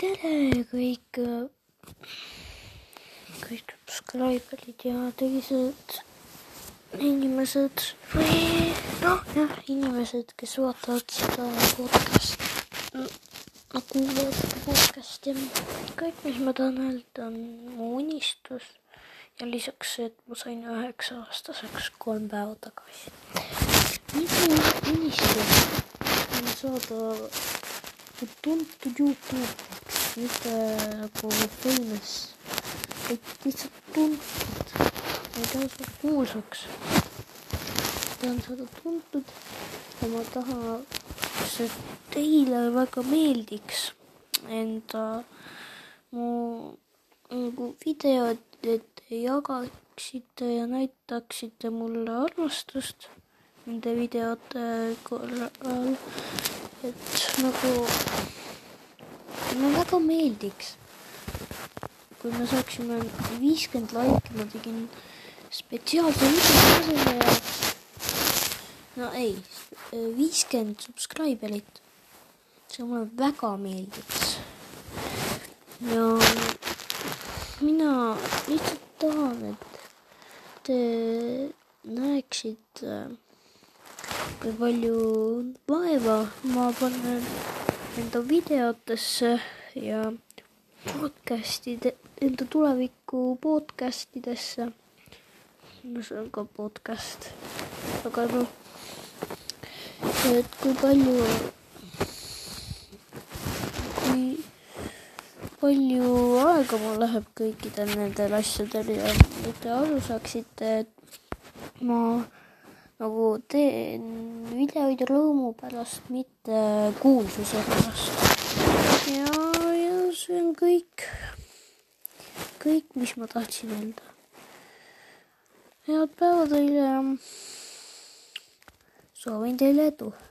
tere kõik, kõik subscriber'id ja teised inimesed või noh, jah, inimesed, kes vaatavad seda podcast'i, no kuulavad seda podcast'i. kõik, mis ma tahan öelda, on mu unistus ja lisaks see, et ma sain üheksa aastaseks kolm päeva tagasi. minu unistus on saada tuntud Youtube'iks, mitte nagu famous, vaid lihtsalt tuntud. ma ei taha saada kuulsaks. tahan saada tuntud ja ma tahaks, et teile väga meeldiks enda mu nagu videod, et te jagaksite ja näitaksite mulle armastust nende videote korral et nagu mulle väga meeldiks, kui me saaksime viiskümmend laiki, ma tegin spetsiaalse video jaoks. no ei, viiskümmend subscriber'it, see mulle väga meeldiks. ja mina lihtsalt tahan, et te näeksite kui palju vaeva ma panen enda videotesse ja podcast'ide, enda tuleviku podcast idesse. no see on ka podcast, aga noh, et kui palju, palju aega mul läheb kõikidel nendel asjadel ja et te aru saaksite, et ma nagu teen videoid rõõmu pärast, mitte kuulsuse pärast. ja, ja see on kõik, kõik, mis ma tahtsin öelda. head päeva teile soovin teile edu